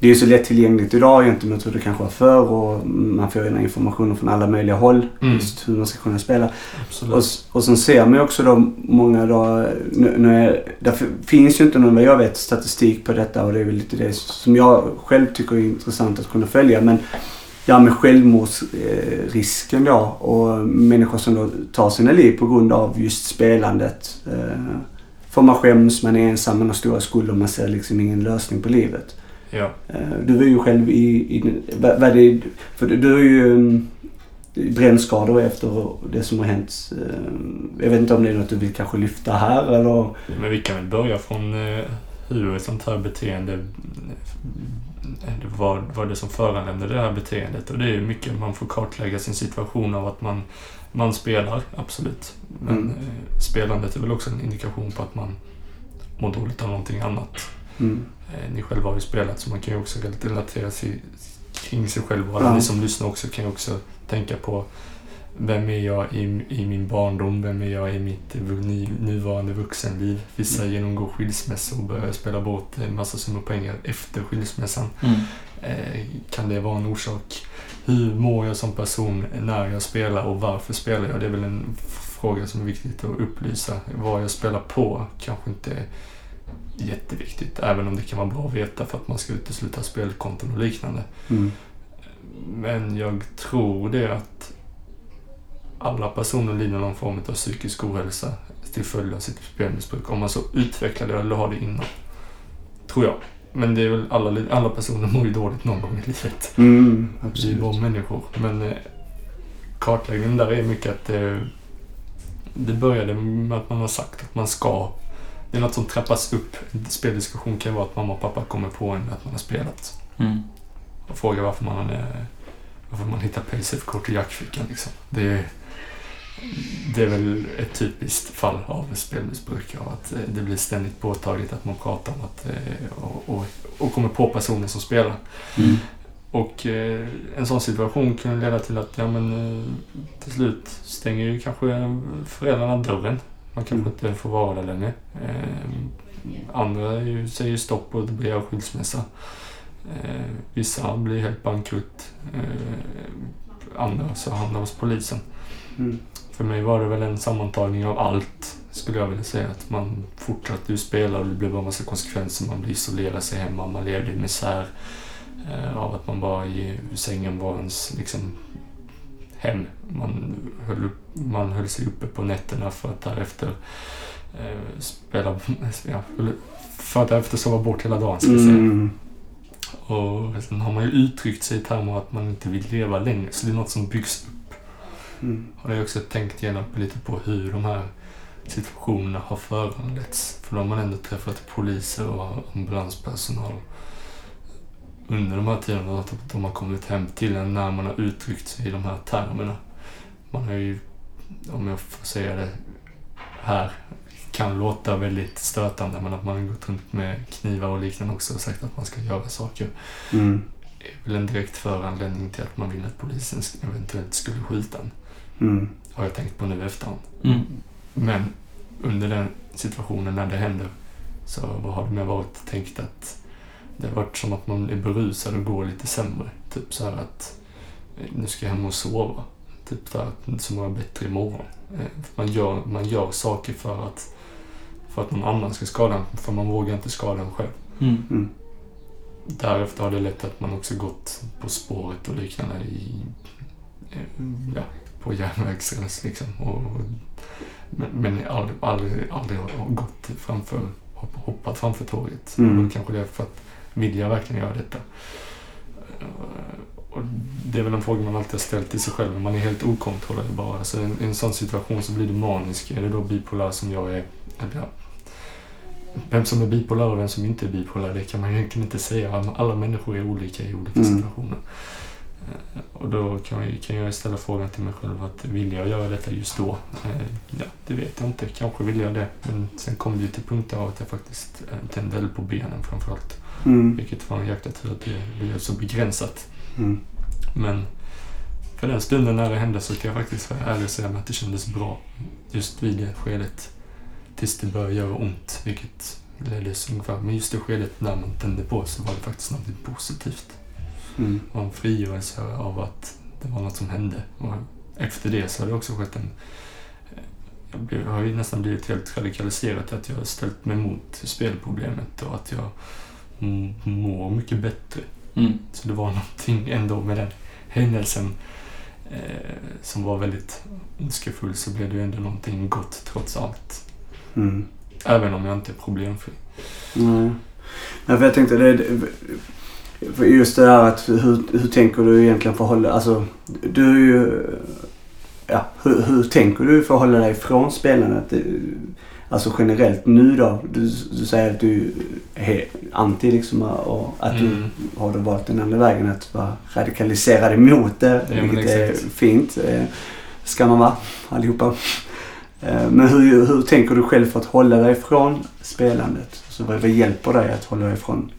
det är så lättillgängligt idag gentemot hur det kanske var förr och man får ju den här informationen från alla möjliga håll Mm. just hur man ska kunna spela. Absolut. Och, och sen ser man ju också då många då, nu, nu är, där finns ju inte någon vad jag vet statistik på detta och det är väl lite det som jag själv tycker är intressant att kunna följa. Men ja med självmordsrisken då och människor som då tar sina liv på grund av just spelandet. Eh, för man skäms, man är ensam, man har stora skulder, man ser liksom ingen lösning på livet. Ja. Eh, Du var ju själv i, i vad, det, för du, har ju um, brännskador efter det som har hänt. Eh, Jag vet inte om det är något du vill kanske lyfta här eller? Men vi kan väl börja från eh, hur ett sånt här beteende, vad, vad det som föranleder det här beteendet. Och det är ju mycket man får kartlägga sin situation av att man, man spelar, absolut. Men Mm. spelandet är väl också en indikation på att man mår dåligt av någonting annat. Mm. Eh, ni själva har ju spelat så man kan ju också relatera sig kring sig själv. Och Ja. ni som lyssnar också kan ju också tänka på vem är jag i, i min barndom? Vem är jag i mitt nu, nuvarande vuxenliv? Vissa genomgår skilsmässa och börjar spela bort en massa summor pengar efter skilsmässan. Mm. Eh, kan det vara en orsak? Hur mår jag som person när jag spelar och varför spelar jag? Det är väl en fråga som är viktigt att upplysa. Vad jag spelar på kanske inte är jätteviktigt, även om det kan vara bra att veta för att man ska utesluta spelkonton och liknande. Mm. Men jag tror det att alla personer lider någon form av psykisk ohälsa till följd av sitt spelmissbruk. Om man så utvecklar det eller har det innan. Tror jag. Men det är väl alla, alla personer mår ju dåligt någon gång i livet. Mm, Vi är absolut. bara människor. Men eh, kartläggningen där är mycket att det, det började med att man har sagt att man ska. Det är något som trappas upp. En speldiskussion kan vara att mamma och pappa kommer på en att man har spelat. Mm. Och frågar varför man, varför man hittar Paysafe-kort i jackfickan. Liksom. Det, är, det är väl ett typiskt fall av spelmissbruk. Av att eh, det blir ständigt påtagligt att man pratar om att, eh, och, och, och kommer på personer som spelar. Mm. Och eh, en sån situation kan leda till att ja, men, eh, till slut stänger ju kanske föräldrarna dörren. Man kanske inte får vara där längre. Eh, andra ju, säger stopp och det blir skilsmässa. Eh, vissa blir helt bankrutt. Eh, andra så hamnar hos polisen. Mm. För mig var det väl en sammantagning av allt, skulle jag vilja säga. Att man fortsatte ju spela och det blev bara massa konsekvenser. Man blev isolerad sig hemma, man levde i misär. Eh, av att man bara i sängen var ens liksom, hem. Man höll, man höll sig uppe på nätterna för att därefter eh, spela... Ja, för att därefter sova bort hela dagen, ska vi säga. Mm. Och sen har man ju uttryckt sig i termer att man inte vill leva längre. Så det är något som byggs upp. Mm. Har jag också tänkt igenom lite på hur de här situationerna har föranletts. För då har man ändå träffat poliser och ambulanspersonal under de här tiderna. Att de har kommit hem till en när man har uttryckt sig i de här termerna. Man har ju, om jag får säga det här, kan låta väldigt stötande men att man har gått runt med knivar och liknande också och sagt att man ska göra saker Mm. är väl en direkt föranledning till att man vill att polisen eventuellt skulle skjuta en. Mm. Har jag tänkt på nu i efterhand. Mm. Men under den situationen när det händer så har det mer varit tänkt att det har varit som att man är berusad och går lite sämre. Typ så här att eh, nu ska jag hem och sova. Typ så här att så mår jag bättre imorgon. Eh, Man gör, man gör saker för att, för att någon annan ska skada en, för man vågar inte skada en själv. Mm. Mm. Därefter har det lett att man också gått på spåret och liknande i, eh, ja, på järnvägsräls liksom. Och, men men aldrig, aldrig, aldrig har gått framför, hopp- hoppat framför tåget. Mm. Och kanske det är för att vill jag verkligen göra detta? Eh, Och det är väl en fråga man alltid har ställt till sig själv. Man är helt okontrollerbar. Så i en, sån situation så blir du manisk. Är du då bipolär som jag är? Eller vem som är bipolär och vem som inte är bipolär, det kan man egentligen inte säga. Alla människor är olika i olika Mm. situationer. Eh, Och då kan jag, kan jag ställa frågan till mig själv att vill jag göra detta just då? Eh, Ja, det vet jag inte. Kanske vill jag det. Men sen kom det ju till punkter av att jag faktiskt eh, tände eld på benen framförallt. Mm. Vilket var en jäkla tur att det blev så begränsat. Mm. Men för den stunden när det hände så kan jag faktiskt vara ärlig och säga att det kändes bra. Just vid det skedet. Tills det började göra ont, vilket leddes ungefär. Men just det skedet när man tände på så var det faktiskt något positivt. Mm. Var en frigörelse av att det var något som hände. Och efter det så har det också skett en... Jag, blev, jag har ju nästan blivit helt radikaliserad att jag har ställt mig emot spelproblemet och att jag mm, mår mycket bättre. Mm. Så det var någonting ändå med den händelsen eh, som var väldigt ondskefull så blev det ju ändå någonting gott trots allt. Mm. Även om jag inte är problemfri. Nej. Nej, för jag tänkte det, just det här att hur, hur tänker du egentligen förhålla Alltså du är ju... Ja, hur, hur tänker du förhålla dig från spelandet? Alltså generellt nu då? Du, du säger att du är anti liksom och att Mm. du har valt den andra vägen att vara radikaliserad emot det. Ja, vilket är fint. Eh, ska man vara allihopa. Eh, Men hur, hur tänker du själv för att hålla dig från spelandet? Så vad, vad hjälper dig att hålla dig ifrån?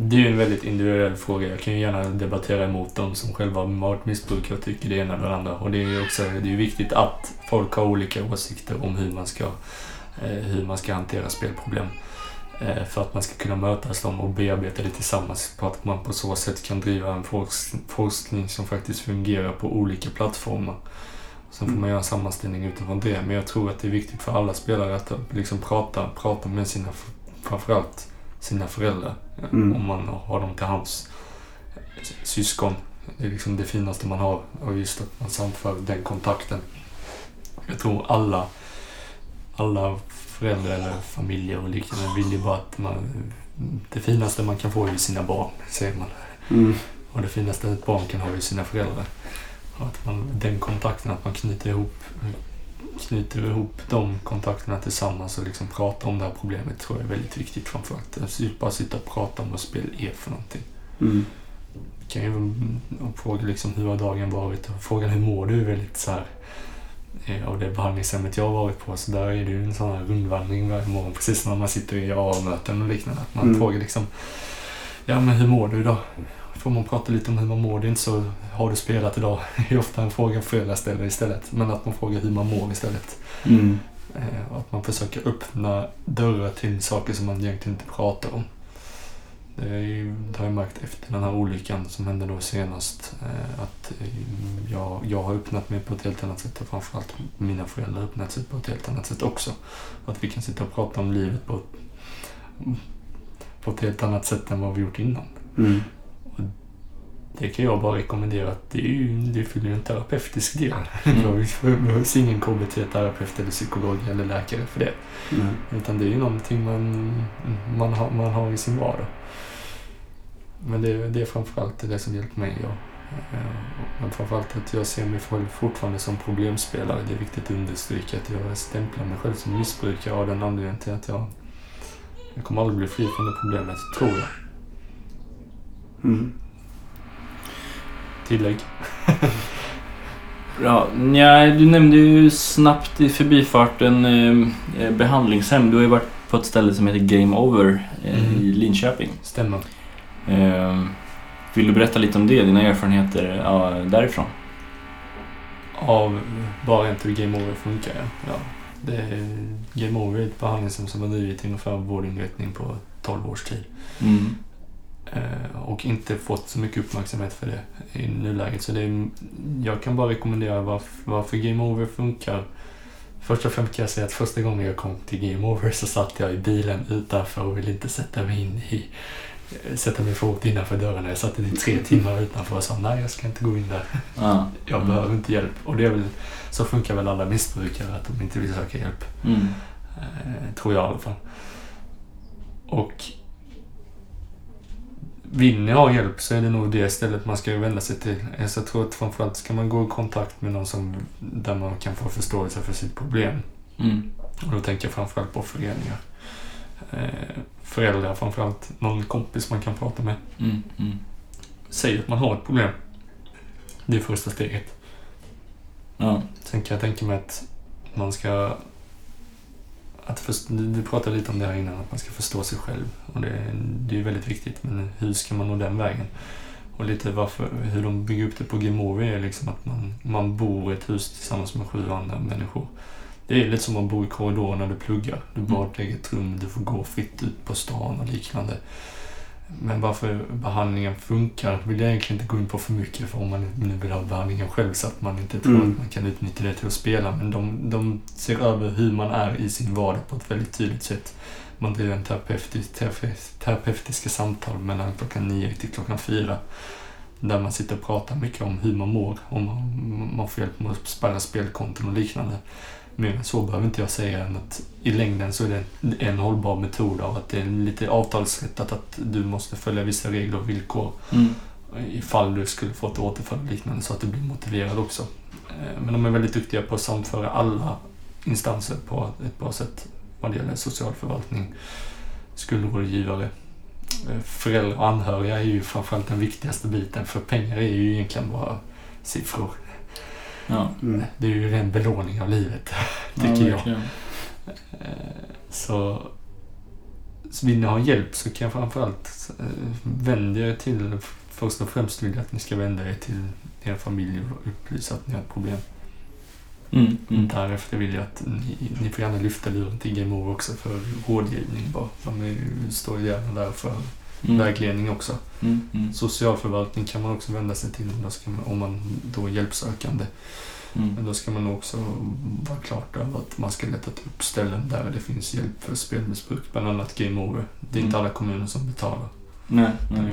Det är ju en väldigt individuell fråga. Jag kan ju gärna debattera emot dem som själva har varit missbrukare och tycker det ena eller det andra. Och det är ju också det är viktigt att folk har olika åsikter om hur man ska, eh, hur man ska hantera spelproblem. Eh, för att man ska kunna mötas dem och bearbeta det tillsammans. På att man på så sätt kan driva en forsk- forskning som faktiskt fungerar på olika plattformar. Sen får man göra en sammanställning utifrån det. Men jag tror att det är viktigt för alla spelare att liksom prata, prata med sina, framförallt sina föräldrar. Mm. Om man har dem till hands. Syskon. Det är liksom det finaste man har. Och just att man samför den kontakten. Jag tror alla, alla föräldrar eller familjer och liknande vill ju bara att man... Det finaste man kan få är ju sina barn, säger man. Mm. Och det finaste ett barn kan ha är sina föräldrar. Och att man, den kontakten, att man knyter ihop, knyter ihop de kontakterna tillsammans och liksom pratar om det här problemet tror jag är väldigt viktigt framförallt. Alltså bara sitta och prata om vad spel är för någonting. Mm. kan ju fråga liksom hur har dagen varit och frågan hur mår du är väldigt så här eh, av det behandlingshemmet jag har varit på så där är det ju en sån här rundvandring varje morgon precis när man sitter i AA-möten och liknande. Att man Mm. frågar liksom Ja men hur mår du idag? Får man prata lite om hur man mår. Det är inte så har du spelat idag? Det är ofta en fråga föräldrar ställer istället. Men att man frågar hur man mår istället. Mm. Eh, att man försöker öppna dörrar till saker som man egentligen inte pratar om. Det, är det har jag märkt efter den här olyckan som hände då senast. eh, Att eh, jag, jag har öppnat mig på ett helt annat sätt och framförallt mina föräldrar har öppnat sig på ett helt annat sätt också. Att vi kan sitta och prata om livet på på ett helt annat sätt än vad vi gjort innan. Mm. Det kan jag bara rekommendera att det, är ju, det fyller en terapeutisk del. Mm. Det behövs ingen KBT-terapeut eller psykolog eller läkare för det. Mm. Utan det är ju någonting man, man, har, man har i sin vardag. Men det, det är framförallt det som hjälpt mig. Ja. Eh, Men framförallt att jag ser mig själv fortfarande som problemspelare. Det är viktigt att understryka att jag stämplar mig själv som missbrukare av den anledningen till att jag, jag kommer aldrig bli fri från det problemet, tror jag. Mm. Tillägg? Bra. Nja, du nämnde ju snabbt i förbifarten eh, eh, behandlingshem. Du har ju varit på ett ställe som heter Game Over eh, Mm. i Linköping. Stämmer. Eh, vill du berätta lite om det, dina erfarenheter ja, därifrån? Av bara inte Game Over funkar, ja. ja. Det är, Game Over är ett behandlingshem som har drivit ungefär vårdinrättning på 12 års tid. Mm. Eh, och inte fått så mycket uppmärksamhet för det i nuläget. Så det är, jag kan bara rekommendera varför, varför Game Over funkar. Först och främst kan jag säga att första gången jag kom till Game Over så satt jag i bilen utanför och ville inte sätta mig in i sätta min fot innanför dörrarna. Jag satt i tre timmar utanför och sa nej, jag ska inte gå in där. Ja. Jag Mm. behöver inte hjälp. Och det är väl, så funkar väl alla missbrukare, att de inte vill söka hjälp. Mm. Eh, tror jag i alla fall. Och vill ni ha hjälp så är det nog det stället man ska vända sig till. Eh, Så jag tror att framförallt ska man gå i kontakt med någon som, där man kan få förståelse för sitt problem. Mm. Och då tänker jag framförallt på föreningar. Eh, föräldrar framförallt. Någon kompis man kan prata med. Mm. Mm. Säg att man har ett problem. Det är första steget. Ja. Sen kan jag tänka mig att man ska... Att först, du pratade lite om det här innan, att man ska förstå sig själv. Och det, det är väldigt viktigt, men hur ska man nå den vägen? Och lite varför, hur de bygger upp det på Gemovi är liksom att man, man bor i ett hus tillsammans med sju andra människor. Det är lite som att bo i korridoren när du pluggar. Du bara Mm. lägger ett rum, du får gå fritt ut på stan och liknande. Men varför behandlingen funkar vill jag egentligen inte gå in på för mycket för om man nu vill ha behandlingen själv så att man inte tror Mm. att man kan utnyttja det till att spela. Men de, de ser över hur man är i sin vardag på ett väldigt tydligt sätt. Man driver en terapeutisk, terape- terapeutiska samtal mellan klockan nio till klockan fyra. Där man sitter och pratar mycket om hur man mår. Om man, man får hjälp med att spärra spelkonton och liknande. Men så behöver inte jag säga än att i längden så är det en, hållbar metod av att det är lite avtalsrättat att du måste följa vissa regler och villkor Mm. ifall du skulle få ett återfall liknande så att du blir motiverad också. Eh, Men de är väldigt duktiga på att samföra alla instanser på ett bra sätt vad det gäller socialförvaltning, skuldrådgivare, eh, föräldrar och anhöriga är ju framförallt den viktigaste biten för pengar är ju egentligen bara siffror. Ja. Mm. Det är ju en belåning av livet, ja, tycker jag. verkligen. Eh, Så, så vill ni ha hjälp så kan jag framförallt eh, vända er till, först och främst vill jag att ni ska vända er till er familj och upplysa att ni har problem. Mm. Mm. Därefter vill jag att ni, ni får gärna lyfta luren till Over också för rådgivning bara. De är, står gärna där för Mm. vägledning också. Mm. Mm. Socialförvaltning kan man också vända sig till man, om man då är hjälpsökande. Men Mm. då ska man också vara klart över att man ska leta upp ställen där det finns hjälp för spelmissbruk. Bland annat Game Over. Det är inte Mm. alla kommuner som betalar Nej, den nej.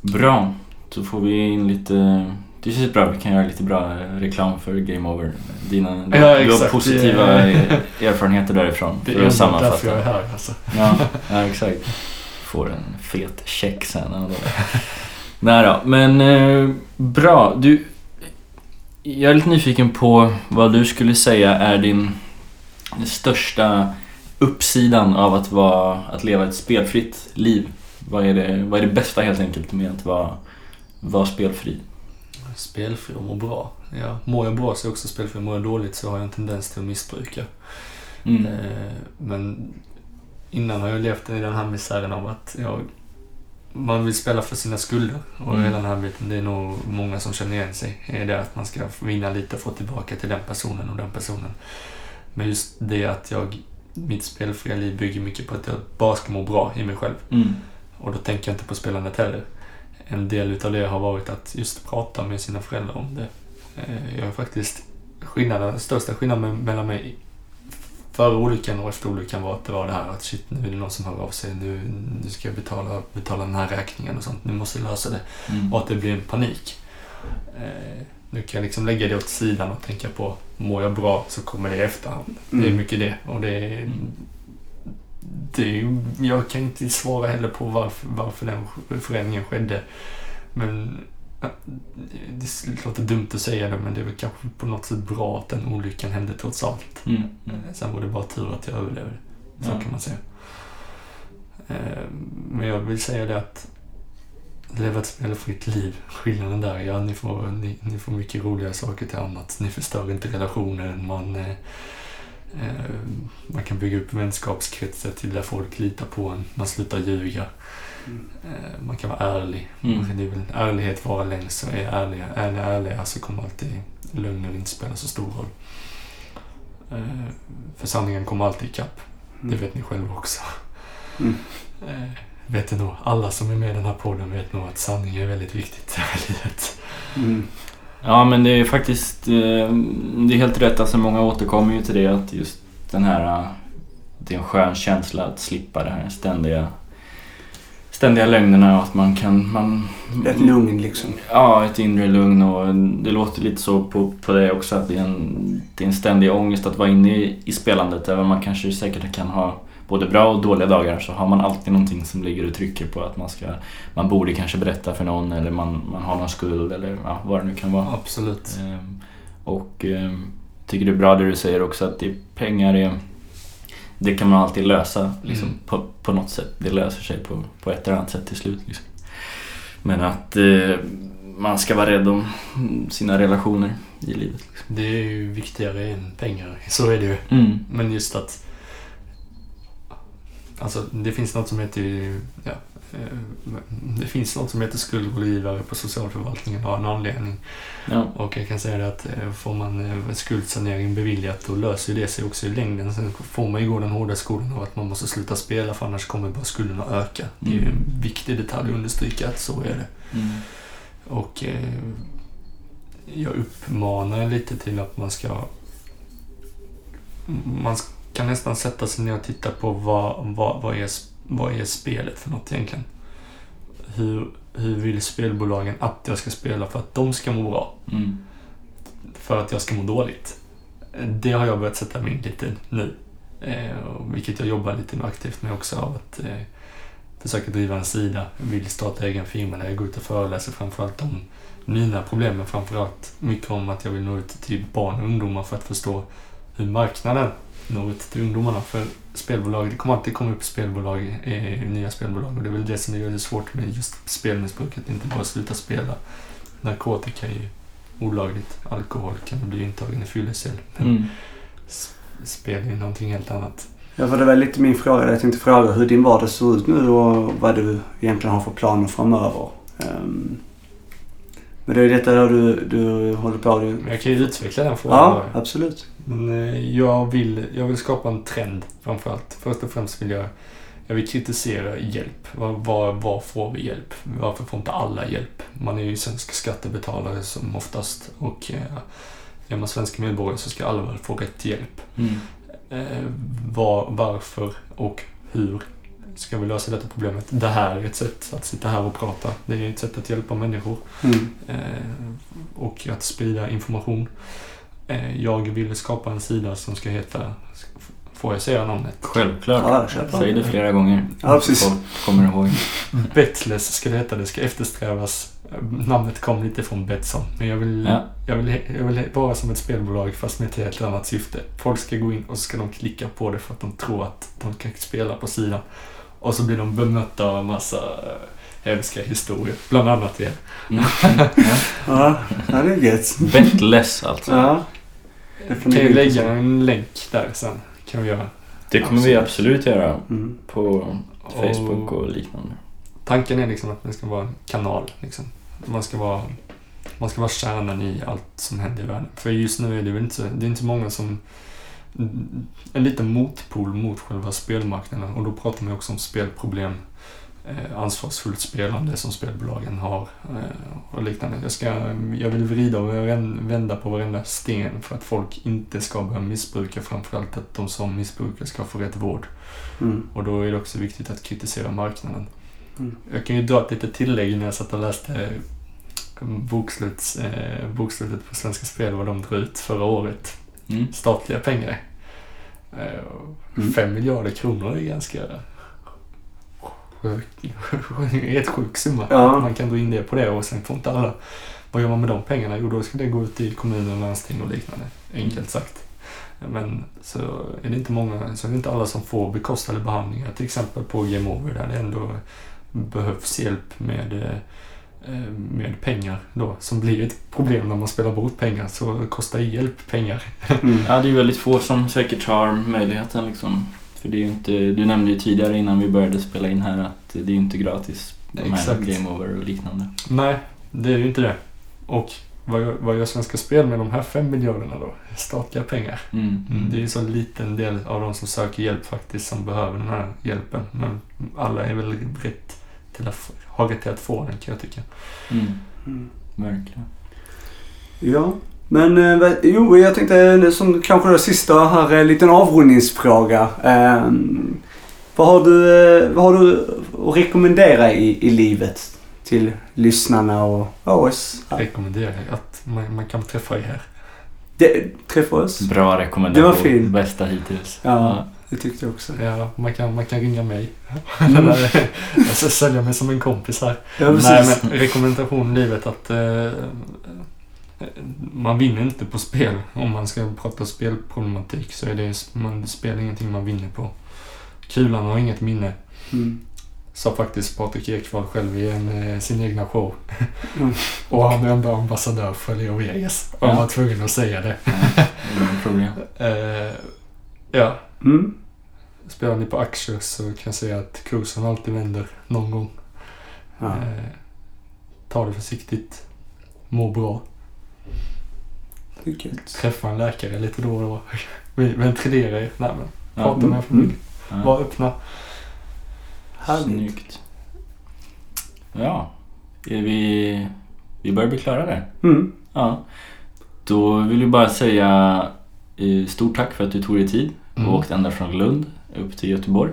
Bra. Då får vi in lite... Det känns bra. Vi kan göra lite bra reklam för Game Over. Dina, Ja, du har positiva erfarenheter därifrån. Det är att ändå därför jag är sammanfatta. här alltså. Ja, ja, exakt. Får en fet check sen. Nej då, men eh, bra. Du, jag är lite nyfiken på vad du skulle säga är din största uppsidan av att, vara, att leva ett spelfritt liv. Vad är, det, vad är det bästa helt enkelt med att vara, vara spelfri? Spelfri och må bra. Ja, mår jag bra så är jag också spelfri. Mår jag dåligt så har jag en tendens till att missbruka. Mm. Eh, Men innan har jag levt i den här misären av att jag, man vill spela för sina skulder. Och Mm. hela den här biten, det är nog många som känner igen sig. Är det att man ska vinna lite och få tillbaka till den personen och den personen. Men just det att jag, mitt spelfria liv bygger mycket på att jag bara ska må bra i mig själv. Mm. Och då tänker jag inte på spelandet heller. En del utav det har varit att just prata med sina föräldrar om det. Eh, Jag har faktiskt skillnaden, största skillnaden me- mellan mig före olyckan och efter olyckan var att det var det här att shit, nu är det någon som hör av sig. Nu, nu ska jag betala, betala den här räkningen och sånt. Nu måste jag lösa det. Mm. Och att det blir en panik. Eh, nu kan jag liksom lägga det åt sidan och tänka på, mår jag bra så kommer det i efterhand. Det är Mm. mycket det. Och det är, Mm. Det, jag kan inte svara heller på varför, varför den förändringen skedde. Men det låter dumt att säga det, men det är väl kanske på något sätt bra att den olyckan hände trots allt. Mm. Mm. Sen var det bara tur att jag överlevde. Så Ja. kan man säga. Eh, Men jag vill säga det att leva ett spelfritt liv, skillnaden där, ja ni får, ni, ni får mycket roliga saker till annat. Ni förstör inte relationer, man, eh, eh, man kan bygga upp vänskapskretsar till där folk litar på en, man slutar ljuga. Eh, man kan vara ärlig. Mm. Det är väl ärlighet vara längst, så är ärliga, är ni ärliga så kommer alltid lögner inte spela så stor roll. Eh, för sanningen kommer alltid ikapp. Det vet ni själva också. Mm. Eh, vet ni nog, alla som är med i den här podden vet nog att sanning är väldigt viktigt i livet. Mm. Ja men det är faktiskt eh, Det är helt rätt, alltså många återkommer ju till det att just den här eh, Det är en skön känsla att slippa det här ständiga Ständiga lögnerna och att man kan man, Ett lugn liksom. Ja, ett inre lugn och det låter lite så på, på det också att det är, en, det är en ständig ångest att vara inne i, i spelandet. Även om man kanske säkert kan ha både bra och dåliga dagar så har man alltid någonting som ligger och trycker på att man ska Man borde kanske berätta för någon eller man, man har någon skuld eller ja, vad det nu kan vara. Absolut. Ehm, Och ehm, tycker det är bra det du säger också att det, pengar är Det kan man alltid lösa liksom, Mm. på, på något sätt. Det löser sig på, på ett eller annat sätt till slut. Liksom. Men att eh, man ska vara rädd om sina relationer i livet. Liksom. Det är ju viktigare än pengar, så är det ju. Mm. Men just att... Alltså, det finns något som heter... Ja, eh, det finns något som heter skuldrådgivare på socialförvaltningen av en anledning. Ja. Och jag kan säga det att eh, får man eh, skuldsanering beviljat då löser det sig också i längden. Sen får man ju gå den hårda skolan av att man måste sluta spela för annars kommer bara skulden att öka. Det är ju Mm. en viktig detalj att understryka att så är det. Mm. Och jag uppmanar lite till att man ska... Man kan nästan sätta sig ner och titta på vad, vad, vad, är, vad är spelet för något egentligen. Hur, hur vill spelbolagen att jag ska spela för att de ska må bra? Mm. För att jag ska må dåligt? Det har jag börjat sätta mig in lite nu. Eh, vilket jag jobbar lite aktivt med också av att eh, försöka driva en sida. Jag vill starta egen firma där jag går ut och föreläser framförallt om mina problem men framförallt mycket om att jag vill nå ut till barn och ungdomar för att förstå hur marknaden når ut till ungdomarna. För spelbolag, det kommer alltid komma upp spelbolag, eh, nya spelbolag och det är väl det som gör det svårt med just spelmissbruket, inte bara sluta spela. Narkotika är ju olagligt, alkohol kan bli intagen i fyllecell. Men Mm. spel är ju någonting helt annat. Ja, för det var lite min fråga. Jag tänkte fråga hur din vardag ser ut nu och vad du egentligen har för planer framöver. Ehm, men det är detta du, du håller på. Men jag kan ju utveckla den frågan. Ja, absolut. Men eh, jag vill, jag vill skapa en trend framförallt. Först och främst vill jag, jag vill kritisera hjälp. Var, var, var får vi hjälp? Varför får inte alla hjälp? Man är ju svensk skattebetalare som oftast och eh, är man svensk medborgare så ska alla väl få rätt hjälp. Mm. Eh, var, varför och hur ska vi lösa detta problemet? Det här är ett sätt att sitta här och prata. Det är ett sätt att hjälpa människor Mm. eh, och att sprida information. Eh, jag vill skapa en sida som ska heta, får jag säga namnet? Självklart. Ja. Säg det flera gånger. Ja, precis. Folk kommer ihåg. Betless ska det heta, det ska eftersträvas. Namnet kom lite från Betsson, men jag vill, Ja. jag, vill, jag vill vara som ett spelbolag fast med ett helt annat syfte. Folk ska gå in och så ska de klicka på det för att de tror att de kan spela på sidan. Och så blir de bemötta av en massa eh, hemska historier, bland annat det. Mm. Ja, ja det är gött. Bettless alltså. Ja. Det Kan in lägga en länk där sen. Kan vi göra. Det kommer vi absolut göra Mm. på Facebook och liknande. Tanken är liksom att det ska vara en kanal. Liksom. Man, ska vara, man ska vara kärnan i allt som händer i världen. För just nu är det väl inte så, det är inte många som... En liten motpol mot själva spelmarknaden och då pratar man också om spelproblem. Eh, ansvarsfullt spelande som spelbolagen har eh, och liknande. Jag, ska, jag vill vrida och vän- vända på varenda sten för att folk inte ska börja missbruka. Framförallt att de som missbrukar ska få rätt vård. Mm. Och då är det också viktigt att kritisera marknaden. Mm. Jag kan ju dra ett litet tillägg när jag satt och läste boksluts, eh, bokslutet på Svenska Spel vad de drog ut förra året. Mm. Statliga pengar. Eh, Mm. Fem miljarder kronor är ganska sjuk, helt sjuk summa. Ja. Man kan dra in det på det och sen får inte alla... Vad gör man med de pengarna? Jo, då ska det gå ut i kommuner, landsting och liknande. Enkelt sagt. Men så är det inte många, så är det inte alla som får bekostade behandlingar. Till exempel på Game Over där det ändå behövs hjälp med, eh, med pengar då. Som blir ett problem när man spelar bort pengar. Så kostar hjälp pengar. Mm. Ja, det är väldigt få som säkert har möjligheten liksom. För det är ju inte, du nämnde ju tidigare innan vi började spela in här att det är ju inte gratis. De här Exakt. Game Over och liknande. Nej, det är ju inte det. Och vad gör, vad gör Svenska Spel med de här fem miljarderna då? Statliga pengar. Mm. Det är ju så en liten del av de som söker hjälp faktiskt som behöver den här hjälpen. Men alla är väl rätt rätt till att få den kan jag tycka. Mm. Mm. Verkligen. Ja, men eh, jo, jag tänkte som kanske det sista här, en liten avrundningsfråga. Eh, vad, har du, eh, vad har du att rekommendera i, i livet till lyssnarna och oss? Jag rekommenderar att man, man kan träffa er. Det, träffa oss? Bra rekommendation. Det var fint. Bästa hittills. Ja, det tyckte jag också. Ja, man, kan, man kan ringa mig. Mm. Eller jag ska sälja mig som en kompis här. Ja, Nej, men rekommendation i livet att eh, man vinner inte på spel. Om man ska prata spelproblematik så är det man, spel ingenting man vinner på. Kulan har inget minne. Mm. Sa faktiskt Patrik Ekwall själv i en, eh, sin egna show. Mm. Och han är ändå ambassadör för Leo Vegas. Och Ja. han var tvungen att säga det. Inga problem. Eh, ja, Mm. Spelar ni på aktier så kan jag säga att kursen alltid vänder någon gång. Ja. Eh, ta det försiktigt. Må bra. Träffa en läkare lite då och då. Ventilera er. Nej men, Ja, prata mm, med familj. Ja. Var öppna. Härligt. Snyggt. Ja, är vi, vi börjar bli klara där. Mm. Ja. Då vill vi bara säga eh, stort tack för att du tog dig tid och Mm. åkte ända från Lund upp till Göteborg.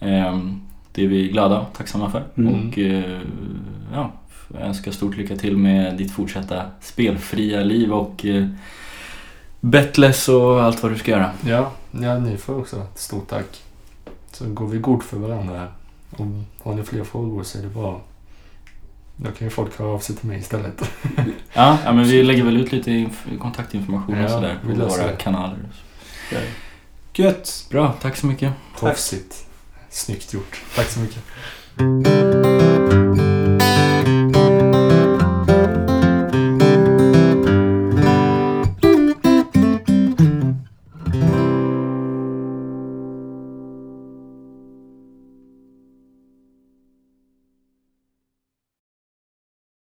Ehm, Det är vi glada och tacksamma för. Mm. Och eh, ja, önskar stort lycka till med ditt fortsatta spelfria liv och eh, Bettless och allt vad du ska göra. Ja, ja, ni får också ett stort tack. Så går vi god för varandra här. Och har ni fler frågor så är det bra. Då kan ju folk höra av sig till mig istället. Ja, ja men vi lägger väl ut lite inf- kontaktinformation och Ja, sådär på våra det. kanaler. Gött. Bra, tack så mycket. Proffsigt. Snyggt gjort. Tack så mycket.